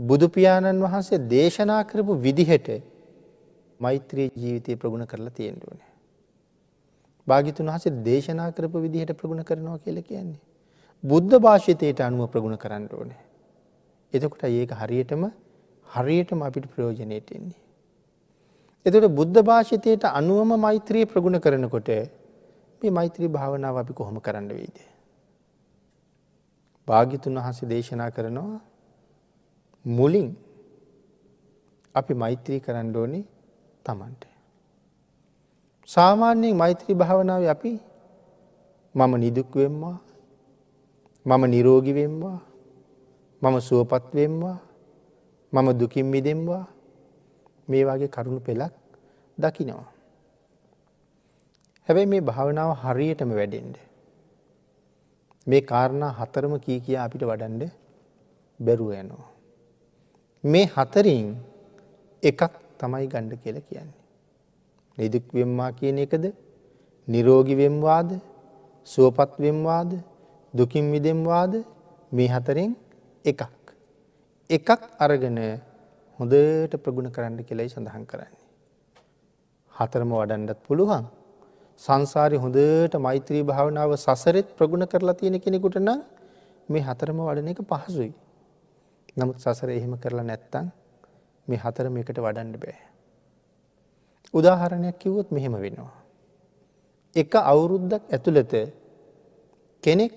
බුදුපාණන් වහන්සේ දේශනා කරපු විදිහට මෛත්‍රී ජීවිතය ප්‍රගුණ කරලා තියෙන්ටුවන. භාගිතුන් වහසේ දේශනා කරපු විදිහට ප්‍රගුණ කරනවා කියල කියන්නේ. බුද්ධ භාෂිතයට අනුව ප්‍රගුණ කරන්න ඕනේ. එතකොට ඒක හරියටම හරියටම අපිට ප්‍රයෝජනයට එන්නේ. එතට බුද්ධ භාෂිතයට අනුවම මෛත්‍රී ප්‍රගුණ කරනකොට මේ මෛත්‍රී භාවනාව අපි කොහොම කරන්න වෙයිද. භාගිතුන් වහන්සේ දේශනා කරනවා මුලින් අපි මෛත්‍රී කරන්න ඕනි තමන්ට. සාමාන්‍යයෙන් මෛත්‍රී භාවනාව අපි මම නිදුක්වෙම්වා මම නිරෝගිවෙම්වා මම සුවපත්වෙම්වා මම දුකින් මිදෙම්වා මේ වගේ කරුණු පෙළක් දකිනවා. හැබැයි මේ භාවනාව හරියටම වැඩෙන්ඩ. මේ කාරණා හතරම කී කිය අපිට වඩන්ඩ බැරුව යනවා. මේ හතරින් එකක් තමයි ගණ්ඩ කියල කියන්නේ. නිදුක් වෙම්වා කියන එකද නිරෝගිවෙම්වාද සුවපත්වෙම්වාද දුකින් විදෙම්වාද මේ හතරෙන් එකක්. එකක් අරගෙන හොඳට ප්‍රගුණ කරන්න කෙලයි සඳහන් කරන්නේ. හතරම වඩන්ඩත් පුළුවන්. සංසාරය හොඳට මෛත්‍රී භාවනාව සසරෙත් ප්‍රගුණ කරලා තියෙන කෙනෙකුට නම් මේ හතරම වඩන එක පහසුයි. නමුත් සසර එහෙම කරලා නැත්තං මේ හතරම එකට වඩන්ඩ බෑ. උදාහරණයක් කිව්වොත් මෙහෙම වෙනවා. එක අවුරුද්දක් ඇතුළත කෙනෙක්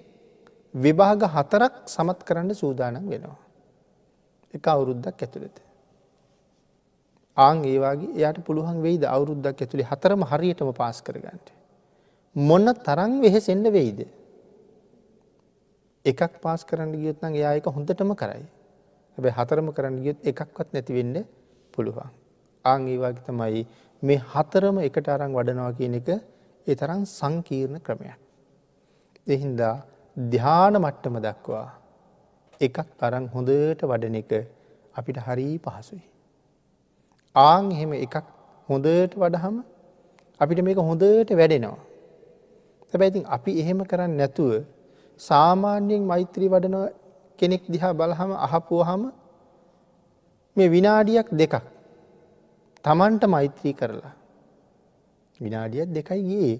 විභාග හතරක් සමත් කරන්න සූදානම් වෙනවා. එක අවුරුද්දක් ඇතුළත. ආං ඒවාගේ එයට පුළුවන් වෙයිද අවුරුද්දක් ඇතුළේ හතරම හරියටම පාස් කරගන්නට. මොන්න තරං වෙහෙසෙන්ඩ වෙයිද. එකක් පාස් කරන්න ගියොත්නම් එයා එක හොඳටම කරයි. හැබැ හතරම කරන්න ගියොත් එකක්වත් නැතිවෙන්න පුළුවන්. ආං ඒවාගේ තමයි මේ හතරම එකට අරං වඩනවා කියන එක ඒ තරම් සංකීර්ණ ක්‍රමයක්. එහින්දා ධ්‍යාන මට්ටම දක්වා එකක් අරං හොඳට වඩන එක අපිට හරී පහසුයි. ආං එහෙම එකක් හොඳට වඩහම අපිට මේක හොඳට වැඩෙනවා. හැබැයිතින් අපි එහෙම කරන්න නැතුව සාමාන්‍යයෙන් මෛත්‍රී වඩන කෙනෙක් දිහා බලහම අහපුුවහම මේ විනාඩියක් දෙකක් තමන්ට මෛත්‍රී කරලා. විනාඩියත් දෙකයි ගේ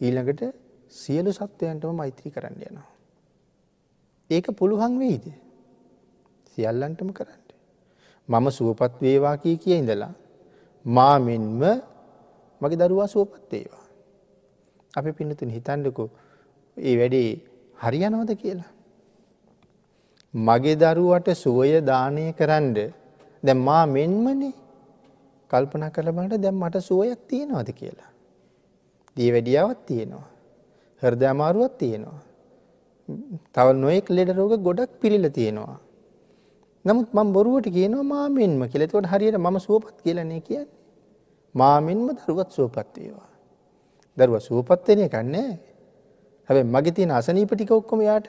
ඊළඟට සියලු සත්වයන්ටම මෛත්‍රී කරන්න යනවා. ඒක පුළුවන් වෙයිද. සියල්ලන්ටම කරන්න. මම සුවපත් වේවා කිය කිය ඉඳලා. මා මෙන්ම මගේ දරුවා සුවපත් ඒවා. අපි පින්නතුන් හිතන්ඩකු ඒ වැඩේ හරියනවද කියලා. මගේ දරුවට සුවය දානය කරන්ඩ දැ මා මෙන්මනේ කල්පන කරබට දැම් මට සුවයක් තියෙනවද කියලා. දී වැඩියාවත් තියෙනවා. හර්ද අමාරුවත් තියෙනවා. තව නොයෙක් ලෙඩ රෝග ගොඩක් පිරිල තියෙනවා. නමුත් මං බොරුවට කියනවා මාමෙන්ම කෙලෙතවට හරියට ම සුවපත් කියලනේ කියන්නේ. මාමෙන්ම දරුවත් සුවපත් වේවා. දරුව සුවපත්වනය කන්නේ හැබ මගේ තියෙන අසනීපටික ඔක්කොම යාට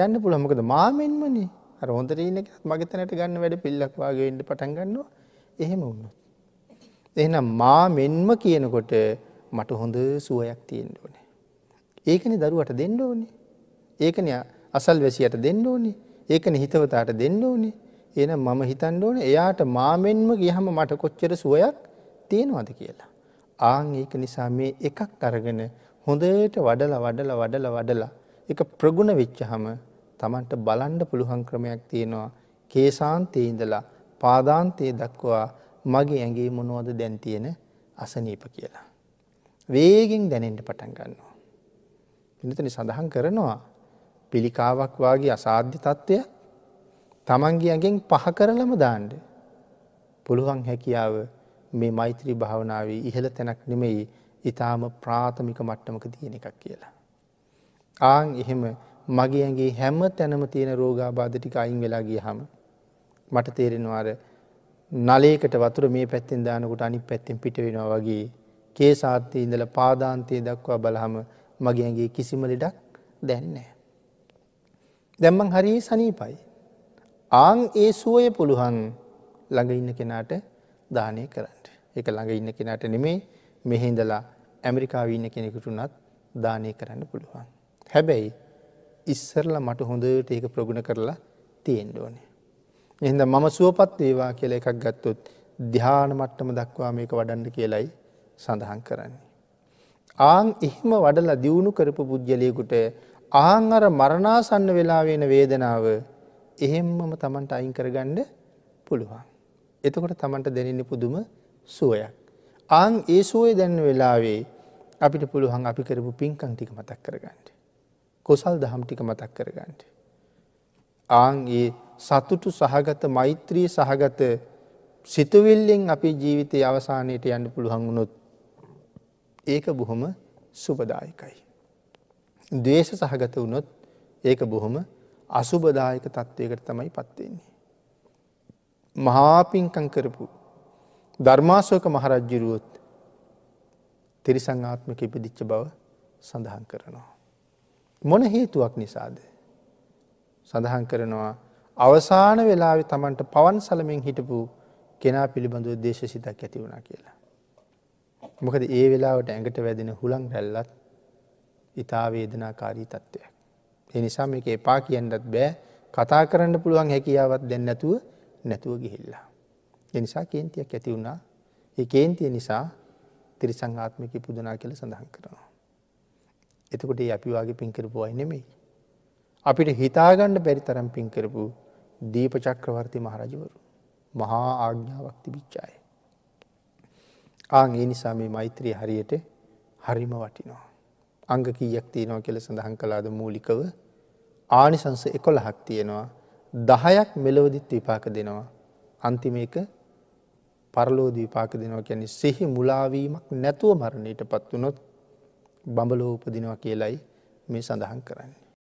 යන්න පුළමකද මාමෙන්මනේ අර හොඳට ඉන්න මගතනට ගන්න වැඩ පිල්ලක් වගේට පටන් ගන්නවා එහෙම වුණොත්. එහෙනම් මා මෙන්ම කියනකොට මට හොඳ සුවයක් තියෙන්ට ඕනේ. ඒකන දරුවට දෙන්න ඕනේ. ඒකන අසල් වැසියට දෙන්න ඕනේ ඒකන හිතවතාට දෙන්න ඕනේ එන මම හිතන්න ඕන එයාට මාමෙන්ම ගියහම මට කොච්චර සුවයක් තියෙනවද කියලා. ආං ඒක නිසා මේ එකක් අරගෙන හොඳට වඩල වඩල වඩල වඩලා එක ප්‍රගුණ වෙච්චහම තමන්ට බලන්ඩ පුළුවන් ක්‍රමයක් තියෙනවා කේසාන්තේ ඉඳලා පාදාන්තයේ දක්වා මගේ ඇගේ මොනවද දැන් තියෙන අසනීප කියලා. වේගෙන් දැනෙන්ට පටන් ගන්නවා. පිනතනි සඳහන් කරනවා පිළිකාවක් වගේ අසාධ්‍ය තත්ත්වය තමන්ගේ ඇගෙන් පහ කරලම දාන්ඩ. පුළුවන් හැකියාව මේ මෛත්‍රී භාවනාවේ ඉහළ තැනක් නෙමෙයි ඉතාම ප්‍රාථමික මට්ටමක තියෙන එකක් කියලා. ආං එහෙම මගේගේ හැම තැනම තියෙන රෝගාබාධ ටික අයින් වෙලා ගිය හම මට තේරෙනවාර නලේකට වතුර මේ පැත්තෙන් දානකොට අනි පැත්තෙන් පිට වෙනවා වගේ කේ සාත්‍යය ඉඳල පාදාන්තය දක්වා බලහම මගේගේ කිසිම ලෙඩක් දැන්නේ. දැම්මන් හරි සනීපයි. ආං ඒ සුවය පුළුවන් ළඟ ඉන්න කෙනාට දානය කරන්න. එක ළඟ ඉන්න කෙනාට නෙමේ මෙහින්දලා ඇමරිකාව ඉන්න කෙනෙකුටුනත් දානය කරන්න පුළුවන්. හැබැයි ඉස්සරල මට හොඳට ඒක ප්‍රගුණ කරලා තියෙන්ඩ ඕනේ. එහිද මම සුවපත් වේවා කියල එකක් ගත්තොත් ධ්‍යාන මට්ටම දක්වා මේක වඩන්ඩ කියලයි සඳහන් කරන්නේ. ආං එහෙම වඩලා දියුණු කරපු පුද්ගලයකුට ආං අර මරණාසන්න වෙලා වෙන වේදනාව එහෙම්මම තමන්ට අයින් කරගණ්ඩ පුළුවන්. එතකොට තමන්ට දැනෙන්නේ පුදුම සුවයක්. ආං ඒ සුවය දැන්න වෙලාවේ අපිට පුළුවන් අපි කරපු පින්කං ටික මතක් කරගන්නට. කොසල් දහම් ටික මතක් කරගන්නට. ආං ඒ සතුටු සහගත මෛත්‍රී සහගත සිතුවිල්ලෙන් අපේ ජීවිතය අවසානයට යන්න පුළුවන් වුණොත් ඒක බොහොම සුපදායකයි. දවේශ සහගත වුණොත් ඒක බොහොම අසුබදායක තත්ත්වයකට තමයි පත්වෙන්නේ. මහාපින්කං කරපු ධර්මාසෝක මහරජ්ජිරුවොත් තිරිසංආත්මක ඉපදිච්ච බව සඳහන් කරනවා. මොන හේතුවක් නිසාද. සඳහන් කරනවා අවසාන වෙලාවෙ තමන්ට පවන් සලමෙන් හිටපු කෙනා පිළිබඳව දේශ සිතක් ඇති වුණා කියලා. මොකද ඒ වෙලාවට ඇඟට වැදෙන හුළං රැල්ලත් ඉතා වේදනාකාරී තත්ත්වයක්. එනිසා මේක එපා කියන්නත් බෑ කතා කරන්න පුළුවන් හැකියාවත් දැන් නැතුව නැතුව ගිහිල්ලා. එනිසා කේන්තියක් ඇති වුණා ඒ කේන්තිය නිසා තිරිසංආත්මික පුදනා කියල සඳහන් කරනවා. එතකොට ඒ අපි වගේ පින්කරපු අයි නෙමෙයි. අපිට හිතාගණ්ඩ බැරි තරම් පින්කරපු දීප චක්‍රවර්ති මහරජවරු මහා ආග්ඥාවක් තිබිච්චාය. ආං ඒ නිසා මේ මෛත්‍රී හරියට හරිම වටිනවා. අංග කීයක් තියෙනවා කියල සඳහන් කලාද මූලිකව ආනිසංස එකොළහක් තියෙනවා දහයක් මෙලොවදිත් විපාක දෙනවා. අන්තිම එක පරලෝද විපාක දෙනවා කියන්නේ සිහි මුලාවීමක් නැතුව මරණයට පත් වනොත් බඹලෝ උපදිනවා කියලයි මේ සඳහන් කරන්නේ.